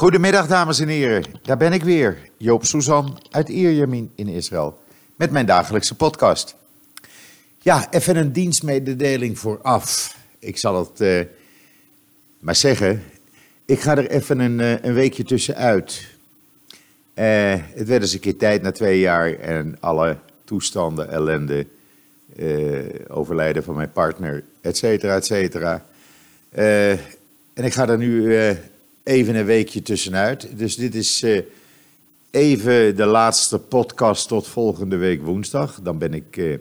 Goedemiddag, dames en heren. Daar ben ik weer, Joop Suzan uit Ierjemien in Israël, met mijn dagelijkse podcast. Ja, even een dienstmededeling vooraf. Ik zal het uh, maar zeggen. Ik ga er even een, uh, een weekje tussenuit. Uh, het werd eens een keer tijd na twee jaar en alle toestanden, ellende, overlijden van mijn partner, et cetera, et cetera. en ik ga er nu even een weekje tussenuit. Dus dit is uh, even de laatste podcast tot volgende week woensdag. Dan ben ik uh,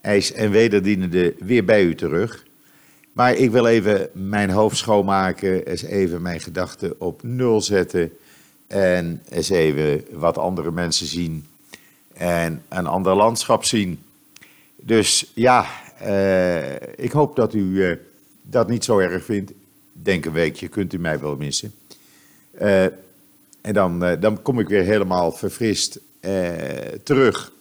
ijs- en wederdienende weer bij u terug. Maar ik wil even mijn hoofd schoonmaken, eens even mijn gedachten op nul zetten. En eens even wat andere mensen zien en een ander landschap zien. Dus ja, uh, ik hoop dat u dat niet zo erg vindt denk een weekje kunt u mij wel missen. Uh, en dan, uh, dan kom ik weer helemaal verfrist uh, terug.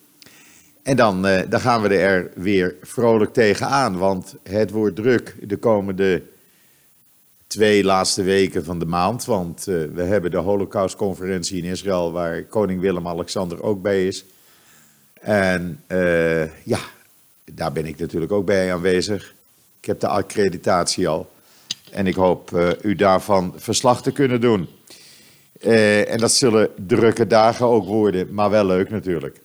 En dan, dan gaan we er weer vrolijk tegenaan. Want het wordt druk de komende twee laatste weken van de maand. Want we hebben de Holocaustconferentie in Israël, waar koning Willem-Alexander ook bij is. En ja, daar ben ik natuurlijk ook bij aanwezig. Ik heb de accreditatie al. En ik hoop uh, u daarvan verslag te kunnen doen. Uh, en dat zullen drukke dagen ook worden, maar wel leuk natuurlijk.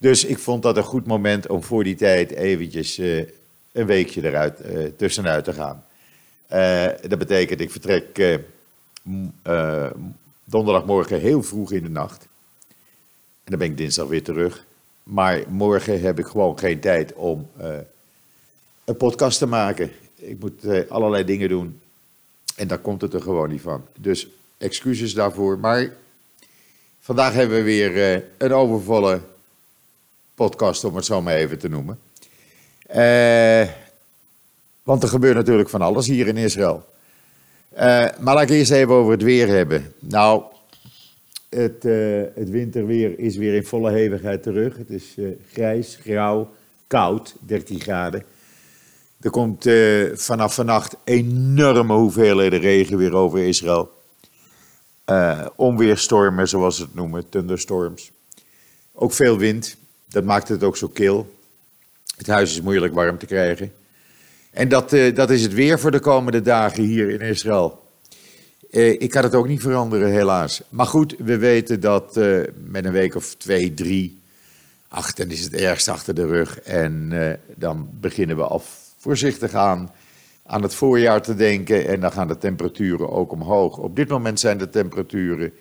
Dus ik vond dat een goed moment om voor die tijd eventjes uh, een weekje eruit tussenuit te gaan. dat betekent, ik vertrek donderdagmorgen heel vroeg in de nacht. En dan ben ik dinsdag weer terug. Maar morgen heb ik gewoon geen tijd om een podcast te maken ik moet uh, allerlei dingen doen. En daar komt het er gewoon niet van. Dus excuses daarvoor. Maar vandaag hebben we weer uh, een overvolle podcast, om het zo maar even te noemen. Uh, want er gebeurt natuurlijk van alles hier in Israël. maar laat ik eerst even over het weer hebben. Nou, het, het winterweer is weer in volle hevigheid terug. Het is grijs, grauw, koud, 13 graden. Er komt uh, vanaf vannacht enorme hoeveelheden regen weer over Israël. Uh, onweerstormen, zoals ze het noemen, thunderstorms. Ook veel wind, dat maakt het ook zo kil. Het huis is moeilijk warm te krijgen. En dat, uh, dat is het weer voor de komende dagen hier in Israël. ik kan het ook niet veranderen, helaas. Maar goed, we weten dat met een week of twee, drie, ach, dan is het ergst achter de rug. En dan beginnen we af voorzichtig aan aan het voorjaar te denken en dan gaan de temperaturen ook omhoog. Op dit moment zijn de temperaturen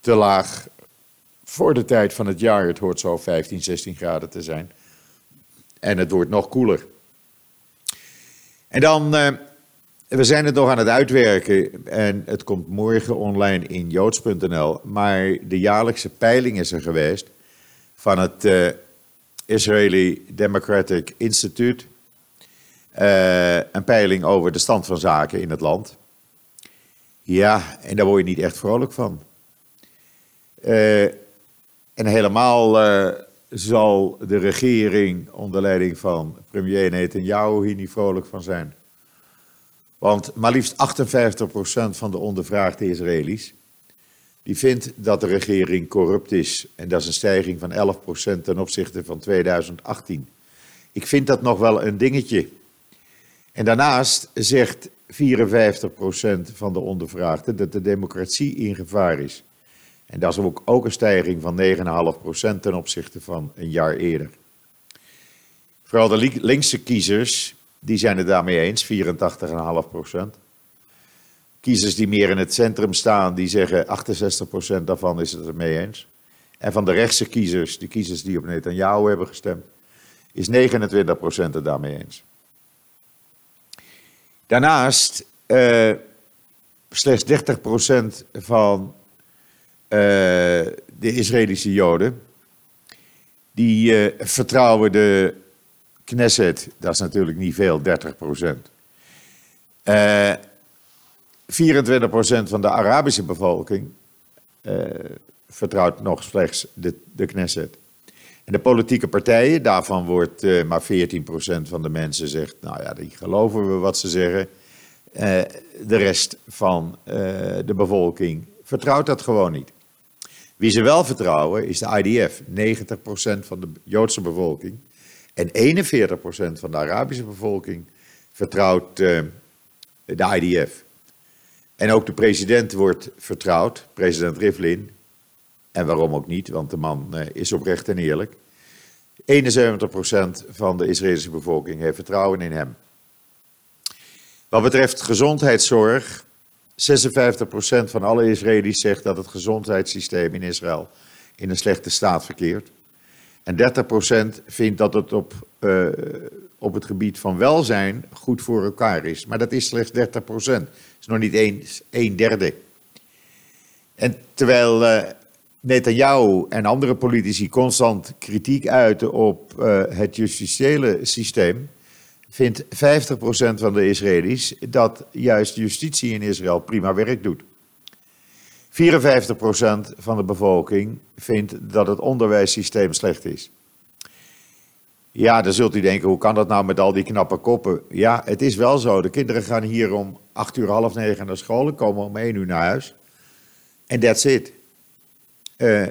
te laag voor de tijd van het jaar. Het hoort zo 15, 16 graden te zijn. En het wordt nog koeler. En dan, uh, we zijn het nog aan het uitwerken en het komt morgen online in joods.nl. Maar de jaarlijkse peiling is er geweest van het uh, Israeli Democratic Institute uh, een peiling over de stand van zaken in het land. Ja, en daar word je niet echt vrolijk van. Uh, en helemaal uh, zal de regering onder leiding van premier Netanyahu hier niet vrolijk van zijn. Want maar liefst 58% van de ondervraagde Israëli's die vindt dat de regering corrupt is. En dat is een stijging van 11% ten opzichte van 2018. Ik vind dat nog wel een dingetje. En daarnaast zegt 54% van de ondervraagden dat de democratie in gevaar is. En dat is ook, ook een stijging van 9,5% ten opzichte van een jaar eerder. Vooral de linkse kiezers, die zijn het daarmee eens, 84,5%. Kiezers die meer in het centrum staan, die zeggen 68% daarvan is het ermee eens. En van de rechtse kiezers, de kiezers die op Netanyahu hebben gestemd, is 29% het daarmee eens. Daarnaast, uh, slechts 30% van uh, de Israëlische Joden, die uh, vertrouwen de Knesset, dat is natuurlijk niet veel, 30%. 24% van de Arabische bevolking vertrouwt nog slechts de, de Knesset. De politieke partijen, daarvan wordt uh, maar 14% van de mensen zegt, nou ja, die geloven we wat ze zeggen. de rest van de bevolking vertrouwt dat gewoon niet. Wie ze wel vertrouwen is de IDF. 90% van de Joodse bevolking en 41% van de Arabische bevolking vertrouwt de IDF. En ook de president wordt vertrouwd, president Rivlin. En waarom ook niet, want de man is oprecht en eerlijk. 71% van de Israëlische bevolking heeft vertrouwen in hem. Wat betreft gezondheidszorg, 56% van alle Israëli's zegt dat het gezondheidssysteem in Israël in een slechte staat verkeert. En 30% vindt dat het op, uh, op het gebied van welzijn goed voor elkaar is. Maar dat is slechts 30%. Dat is nog niet eens een derde. En terwijl uh, Netanyahu en andere politici constant kritiek uiten op uh, het justitiële systeem, vindt 50% van de Israëli's dat juist justitie in Israël prima werk doet. 54% van de bevolking vindt dat het onderwijssysteem slecht is. Ja, dan zult u denken, hoe kan dat nou met al die knappe koppen? Ja, het is wel zo. De kinderen gaan hier om 8 uur, half negen naar school en komen om 1 uur naar huis. En that's it. Uh,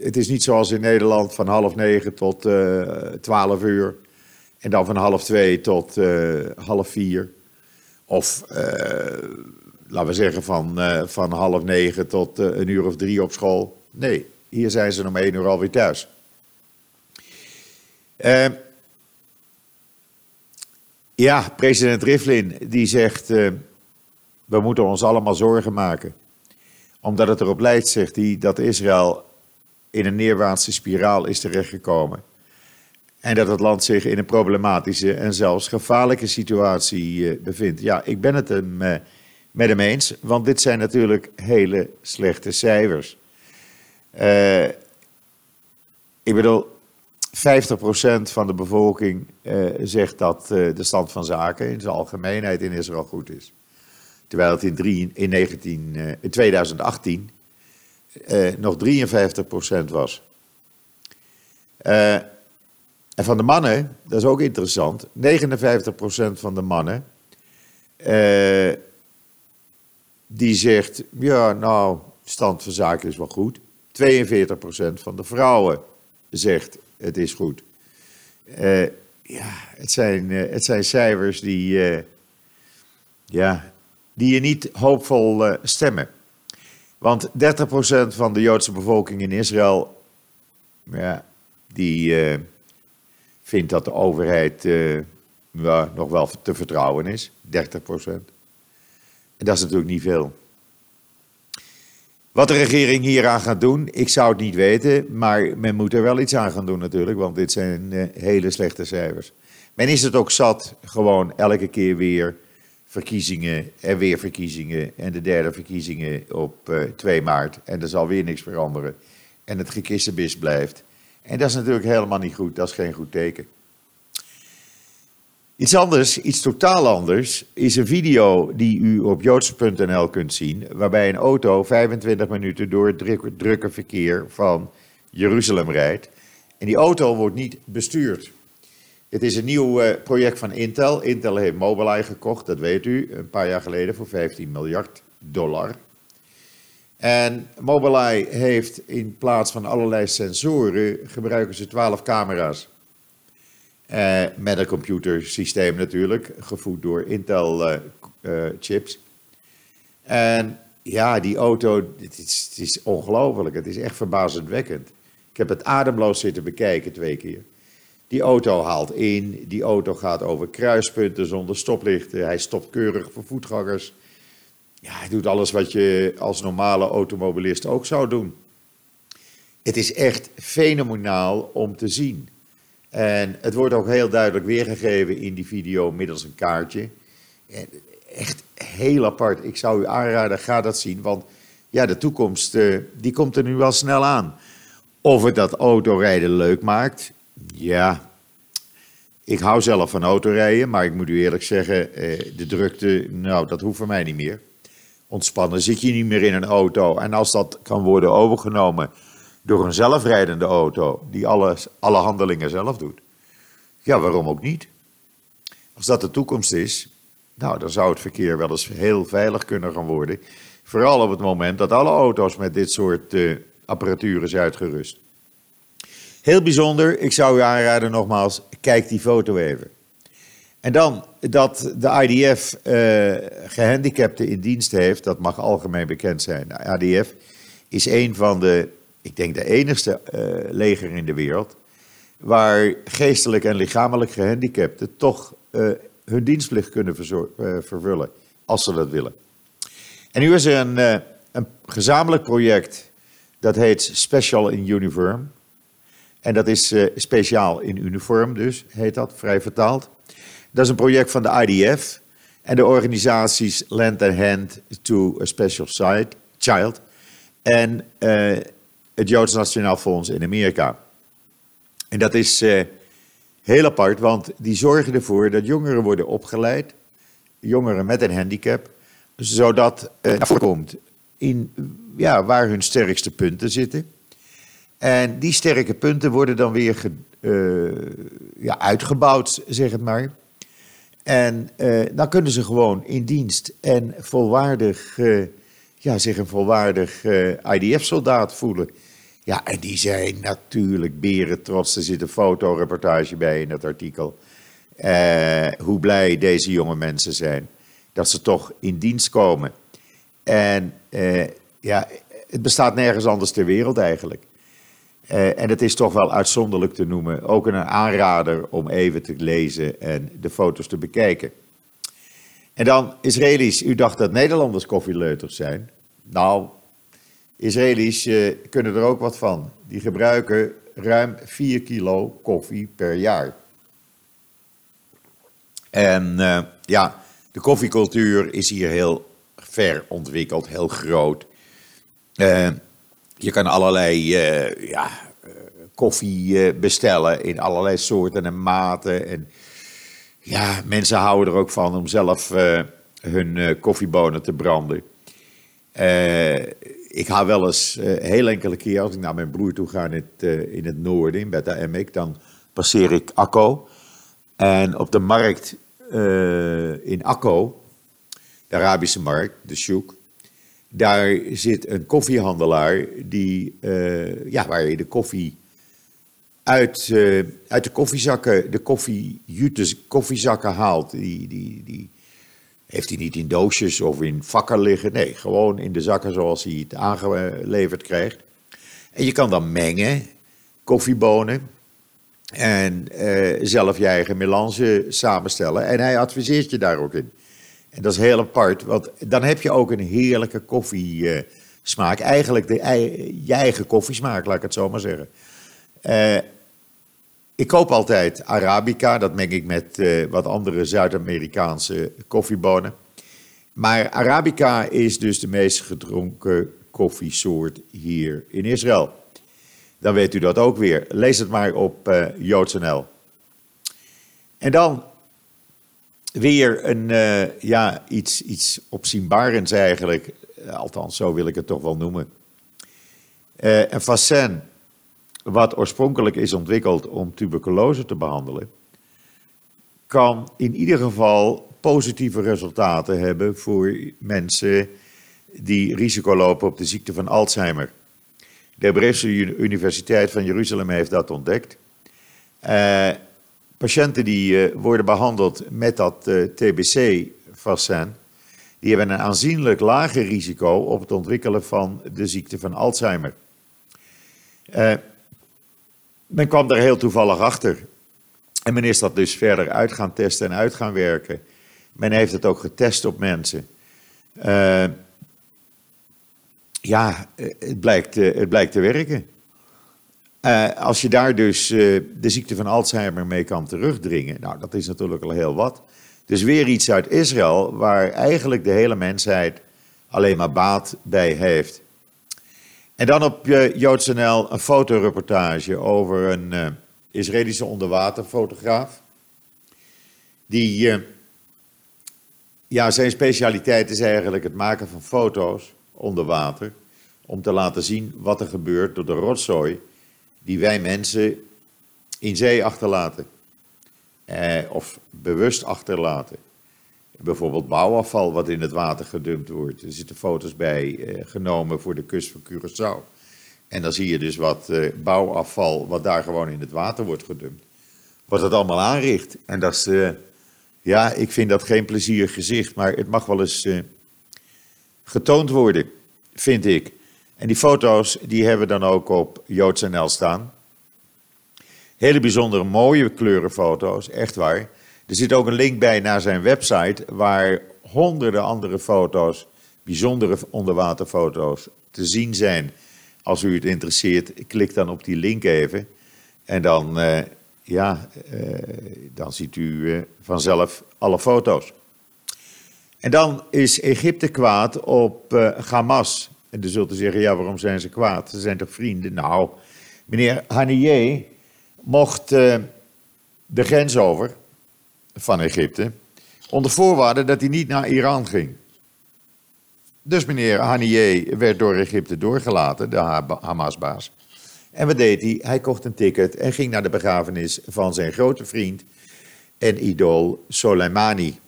het is niet zoals in Nederland van half negen tot uh, 12 uur. En dan van half twee tot uh, half vier. Of laten we zeggen van, van half negen tot een uur of drie op school. Nee, hier zijn ze om één uur alweer thuis. ja, president Rivlin die zegt, we moeten ons allemaal zorgen maken. Omdat het erop lijkt, zegt hij, dat Israël in een neerwaartse spiraal is terechtgekomen. En dat het land zich in een problematische en zelfs gevaarlijke situatie uh, bevindt. Ja, ik ben het hem, uh, met hem eens, want dit zijn natuurlijk hele slechte cijfers. Uh, ik bedoel, 50% van de bevolking zegt dat de stand van zaken in zijn algemeenheid in Israël goed is. Terwijl het in, drie, in, 19, in 2018 nog 53% was. En van de mannen, dat is ook interessant, 59% van de mannen, eh, die zegt, ja nou, stand van zaken is wel goed. 42% van de vrouwen zegt, het is goed. Ja, het zijn, het zijn cijfers die, ja, die je niet hoopvol stemmen. Want 30% van de Joodse bevolking in Israël, ja, die vindt dat de overheid ja, nog wel te vertrouwen is, 30 procent. En dat is natuurlijk niet veel. Wat de regering hieraan gaat doen, ik zou het niet weten, maar men moet er wel iets aan gaan doen natuurlijk, want dit zijn hele slechte cijfers. Men is het ook zat, gewoon elke keer weer verkiezingen en weer verkiezingen en de derde verkiezingen op uh, eh, 2 maart en er zal weer niks veranderen. En het gekissenbis blijft. En dat is natuurlijk helemaal niet goed, dat is geen goed teken. Iets anders, iets totaal anders, is een video die u op joodse.nl kunt zien, waarbij een auto 25 minuten door het drukke verkeer van Jeruzalem rijdt. En die auto wordt niet bestuurd. Het is een nieuw uh, project van Intel. Intel heeft Mobileye gekocht, dat weet u, een paar jaar geleden voor 15 miljard dollar. En Mobileye heeft in plaats van allerlei sensoren, gebruiken ze 12 camera's. Uh, met een computersysteem natuurlijk, gevoed door Intel uh, uh, chips. En ja, die auto, het is, het is ongelooflijk. Het is echt verbazendwekkend. Ik heb het ademloos zitten bekijken twee keer. Die auto haalt in, die auto gaat over kruispunten zonder stoplichten. Hij stopt keurig voor voetgangers. Ja, hij doet alles wat je als normale automobilist ook zou doen. Het is echt fenomenaal om te zien. En het wordt ook heel duidelijk weergegeven in die video middels een kaartje. Echt heel apart. Ik zou u aanraden, ga dat zien. Want ja, de toekomst uh, die komt er nu wel snel aan. Of het dat autorijden leuk maakt, ja. Ik hou zelf van autorijden, maar ik moet u eerlijk zeggen, eh, de drukte, nou, dat hoeft voor mij niet meer ontspannen. Zit je niet meer in een auto. En als dat kan worden overgenomen door een zelfrijdende auto, die alles, alle handelingen zelf doet. Ja, waarom ook niet? Als dat de toekomst is, Nou, dan zou het verkeer wel eens heel veilig kunnen gaan worden. Vooral op het moment dat alle auto's met dit soort uh, apparatuur is uitgerust. Heel bijzonder, ik zou u aanraden nogmaals, kijk die foto even. En dan dat de IDF uh, gehandicapten in dienst heeft, dat mag algemeen bekend zijn. De IDF is een van de, ik denk de enigste uh, leger in de wereld, waar geestelijk en lichamelijk gehandicapten toch uh, hun dienstplicht kunnen vervullen, als ze dat willen. En nu is er een, een gezamenlijk project, dat heet Special in Uniform. En dat is speciaal in uniform dus, heet dat, vrij vertaald. Dat is een project van de IDF en de organisaties Lend a Hand to a Special Child en uh, het Joods Nationaal Fonds in Amerika. En dat is uh, heel apart, want die zorgen ervoor dat jongeren worden opgeleid, jongeren met een handicap, zodat uh, naar komt in ja, waar hun sterkste punten zitten. En die sterke punten worden dan weer ge, uh, ja, uitgebouwd, zeg het maar. En uh, dan kunnen ze gewoon in dienst en volwaardig, uh, ja, zich een volwaardig IDF-soldaat voelen. Ja, en die zijn natuurlijk beren trots. Er zit een fotoreportage bij in het artikel. hoe blij deze jonge mensen zijn dat ze toch in dienst komen. En ja, het bestaat nergens anders ter wereld eigenlijk. Uh, en het is toch wel uitzonderlijk te noemen. Ook een aanrader om even te lezen en de foto's te bekijken. En dan Israëli's. U dacht dat Nederlanders koffieleuters zijn. Nou, Israëli's uh, kunnen er ook wat van. Die gebruiken ruim 4 kilo koffie per jaar. En uh, ja, de koffiecultuur is hier heel ver ontwikkeld, heel groot. Je kan allerlei uh, ja, uh, koffie uh, bestellen in allerlei soorten en maten. En ja, mensen houden er ook van om zelf hun koffiebonen te branden. ik hou wel eens heel enkele keer, als ik naar mijn broer toe ga in het, in het noorden, in Beta Emek, dan passeer ik Akko. En op de markt in Akko, de Arabische markt, de Shuk, daar zit een koffiehandelaar die, uh, ja, waar je de koffie uit, uh, uit de koffiezakken, de koffiejutes, koffiezakken haalt. Die, die, die heeft hij niet in doosjes of in vakken liggen. Nee, gewoon in de zakken zoals hij het aangeleverd krijgt. En je kan dan mengen, koffiebonen. En uh, zelf je eigen melange samenstellen. En hij adviseert je daar ook in. En dat is heel apart, want dan heb je ook een heerlijke koffiesmaak. Eigenlijk de, je eigen koffiesmaak, laat ik het zo maar zeggen. Uh, ik koop altijd Arabica, dat meng ik met uh, wat andere Zuid-Amerikaanse koffiebonen. Maar Arabica is dus de meest gedronken koffiesoort hier in Israël. Dan weet u dat ook weer. Lees het maar op uh, JoodsNL. En dan weer een, uh, ja, iets, iets opzienbarends eigenlijk. Althans, zo wil ik het toch wel noemen. Uh, een vaccin wat oorspronkelijk is ontwikkeld om tuberculose te behandelen, kan in ieder geval positieve resultaten hebben voor mensen die risico lopen op de ziekte van Alzheimer. De Hebreeuwse Universiteit van Jeruzalem heeft dat ontdekt. Uh, Patiënten die uh, worden behandeld met dat eh, TBC-vaccin, die hebben een aanzienlijk lager risico op het ontwikkelen van de ziekte van Alzheimer. Uh, men kwam daar heel toevallig achter. En men is dat dus verder uit gaan testen en uit gaan werken. Men heeft het ook getest op mensen. ja, het blijkt, het blijkt te werken. Uh, als je daar dus uh, de ziekte van Alzheimer mee kan terugdringen, nou dat is natuurlijk al heel wat. Dus weer iets uit Israël waar eigenlijk de hele mensheid alleen maar baat bij heeft. En dan op uh, JoodsNL een fotoreportage over een Israëlische onderwaterfotograaf. Die, ja, zijn specialiteit is eigenlijk het maken van foto's onder water. Om te laten zien wat er gebeurt door de rotzooi die wij mensen in zee achterlaten. Eh, of bewust achterlaten. Bijvoorbeeld bouwafval wat in het water gedumpt wordt. Er zitten foto's bij eh, genomen voor de kust van Curaçao. En dan zie je dus wat eh, bouwafval wat daar gewoon in het water wordt gedumpt. Wat het allemaal aanricht. En dat is, eh, ja, ik vind dat geen plezierig gezicht, maar het mag wel eens eh, getoond worden, vind ik. En die foto's die hebben we dan ook op JoodsNL staan. Hele bijzondere mooie kleurenfoto's, echt waar. Er zit ook een link bij naar zijn website waar honderden andere foto's, bijzondere onderwaterfoto's, te zien zijn. Als u het interesseert, klik dan op die link even. En dan, eh, ja, eh, dan ziet u eh, vanzelf alle foto's. En dan is Egypte kwaad op Hamas. En dan zult u zeggen, ja, waarom zijn ze kwaad? Ze zijn toch vrienden? Nou, meneer Haniyeh mocht eh, de grens over van Egypte, onder voorwaarde dat hij niet naar Iran ging. Dus meneer Haniyeh werd door Egypte doorgelaten, de Ha- Hamas-baas. En wat deed hij? Hij kocht een ticket en ging naar de begrafenis van zijn grote vriend en idool Soleimani.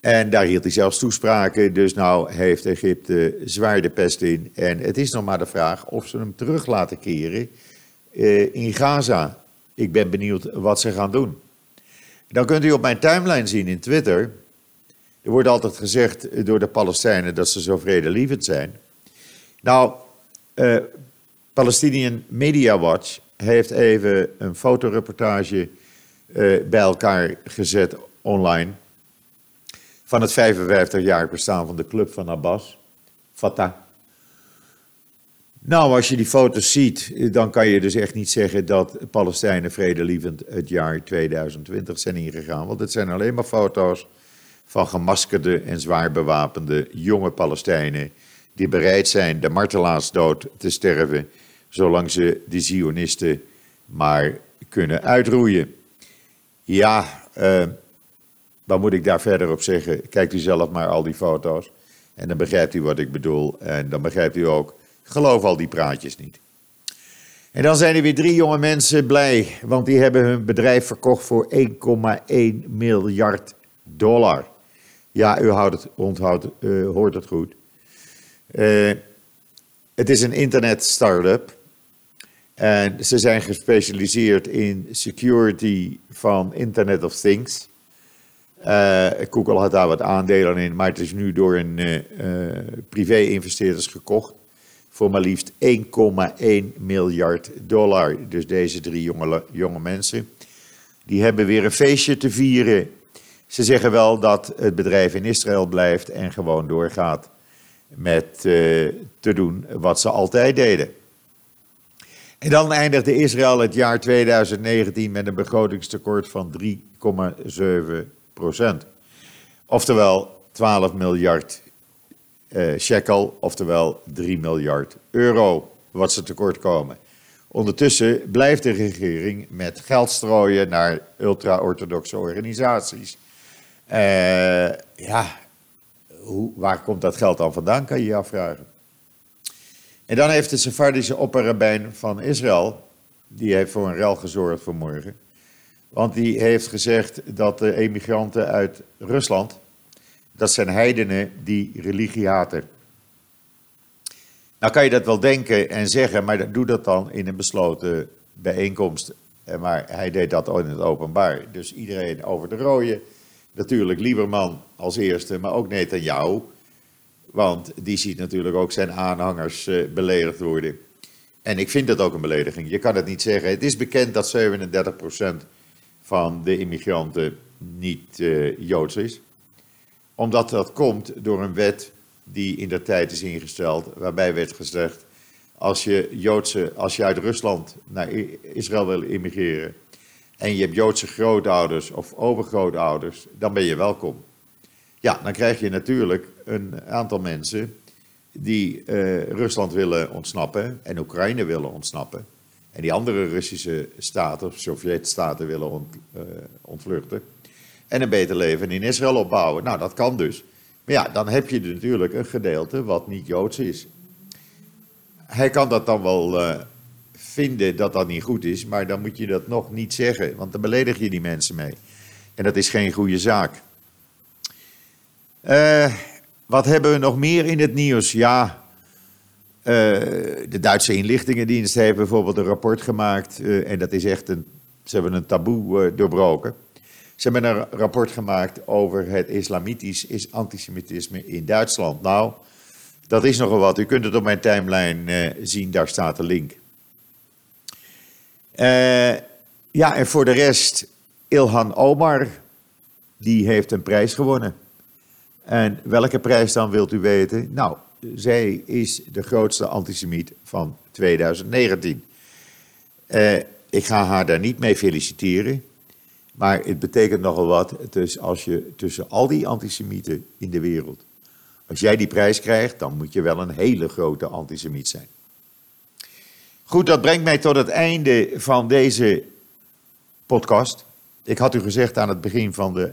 En daar hield hij zelfs toespraken, dus nou heeft Egypte zwaar de pest in. En het is nog maar de vraag of ze hem terug laten keren eh, in Gaza. Ik ben benieuwd wat ze gaan doen. Dan kunt u op mijn timeline zien in Twitter. Er wordt altijd gezegd door de Palestijnen dat ze zo vredelievend zijn. Nou, eh, Palestinian Media Watch heeft even een fotoreportage eh, bij elkaar gezet online. Van het 55-jarig bestaan van de club van Abbas, Fatah. Nou, als je die foto's ziet, dan kan je dus echt niet zeggen dat Palestijnen vredelievend het jaar 2020 zijn ingegaan. Want het zijn alleen maar foto's van gemaskerde en zwaar bewapende jonge Palestijnen die bereid zijn de martelaarsdood te sterven, zolang ze de Zionisten maar kunnen uitroeien. Ja, eh, wat moet ik daar verder op zeggen? Kijkt u zelf maar al die foto's en dan begrijpt u wat ik bedoel. En dan begrijpt u ook, geloof al die praatjes niet. En dan zijn er weer drie jonge mensen blij, want die hebben hun bedrijf verkocht voor 1,1 miljard dollar. Ja, u houdt het, onthoudt, eh, hoort het goed. Eh, het is een internet startup. En ze zijn gespecialiseerd in security van Internet of Things. Eh, Google had daar wat aandelen in, maar het is nu door een eh, privé-investeerders gekocht. Voor maar liefst 1,1 miljard dollar. Dus deze drie jonge, jonge mensen. Die hebben weer een feestje te vieren. Ze zeggen wel dat het bedrijf in Israël blijft en gewoon doorgaat met te doen wat ze altijd deden. En dan eindigde Israël het jaar 2019 met een begrotingstekort van 3,7 Oftewel 12 miljard eh, shekel, oftewel 3 miljard euro wat ze tekort komen. Ondertussen blijft de regering met geld strooien naar ultra-orthodoxe organisaties. Eh, ja, waar komt dat geld dan vandaan, kan je je afvragen. En dan heeft de Sephardische opperrabijn van Israël, die heeft voor een rel gezorgd vanmorgen. Want die heeft gezegd dat de emigranten uit Rusland, dat zijn heidenen die religie haten. Nou kan je dat wel denken en zeggen, maar doe dat dan in een besloten bijeenkomst. Eh, Maar hij deed dat in het openbaar. Dus iedereen over de rode. Natuurlijk Lieberman als eerste, maar ook Netanyahu. Want die ziet natuurlijk ook zijn aanhangers eh, beledigd worden. En ik vind dat ook een belediging. Je kan het niet zeggen. Het is bekend dat 37% van de immigranten niet eh, Joods is. Omdat dat komt door een wet die in de tijd is ingesteld, waarbij werd gezegd: als je, Joodse, als je uit Rusland naar Israël wil immigreren en je hebt Joodse grootouders of overgrootouders, dan ben je welkom. Ja, dan krijg je natuurlijk een aantal mensen die eh, Rusland willen ontsnappen en Oekraïne willen ontsnappen. En die andere Russische staten Sovjet-staten willen eh, ontvluchten. En een beter leven in Israël opbouwen. Nou, dat kan dus. Maar ja, dan heb je natuurlijk een gedeelte wat niet Joods is. Hij kan dat dan wel eh, vinden dat dat niet goed is, maar dan moet je dat nog niet zeggen, want dan beledig je die mensen mee. En dat is geen goede zaak. Uh, wat hebben we nog meer in het nieuws? Ja, uh, de Duitse inlichtingendienst heeft bijvoorbeeld een rapport gemaakt. Uh, en dat is echt een. Ze hebben een taboe doorbroken. Ze hebben een rapport gemaakt over het islamitisch antisemitisme in Duitsland. Nou, dat is nogal wat. U kunt het op mijn timeline zien, daar staat de link. ja, en voor de rest, Ilhan Omar, die heeft een prijs gewonnen. En welke prijs dan wilt u weten? Nou, zij is de grootste antisemiet van 2019. Uh, ik ga haar daar niet mee feliciteren. Maar het betekent nogal wat. Dus als je tussen al die antisemieten in de wereld. Als jij die prijs krijgt, dan moet je wel een hele grote antisemiet zijn. Goed, dat brengt mij tot het einde van deze podcast. Ik had u gezegd aan het begin van de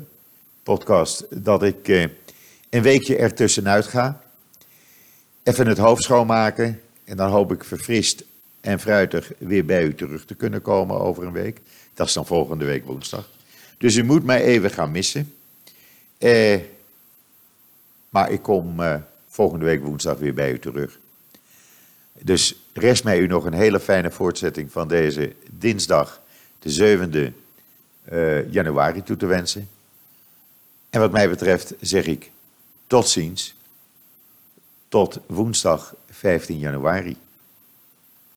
podcast dat ik. Uh, een weekje ertussenuit ga. Even het hoofd schoonmaken. En dan hoop ik verfrist en fruitig weer bij u terug te kunnen komen over een week. Dat is dan volgende week woensdag. Dus u moet mij even gaan missen. Eh, maar ik kom eh, volgende week woensdag weer bij u terug. Dus rest mij u nog een hele fijne voortzetting van deze dinsdag, de 7e uh, januari toe te wensen. En wat mij betreft zeg ik tot ziens. Tot woensdag 15 januari.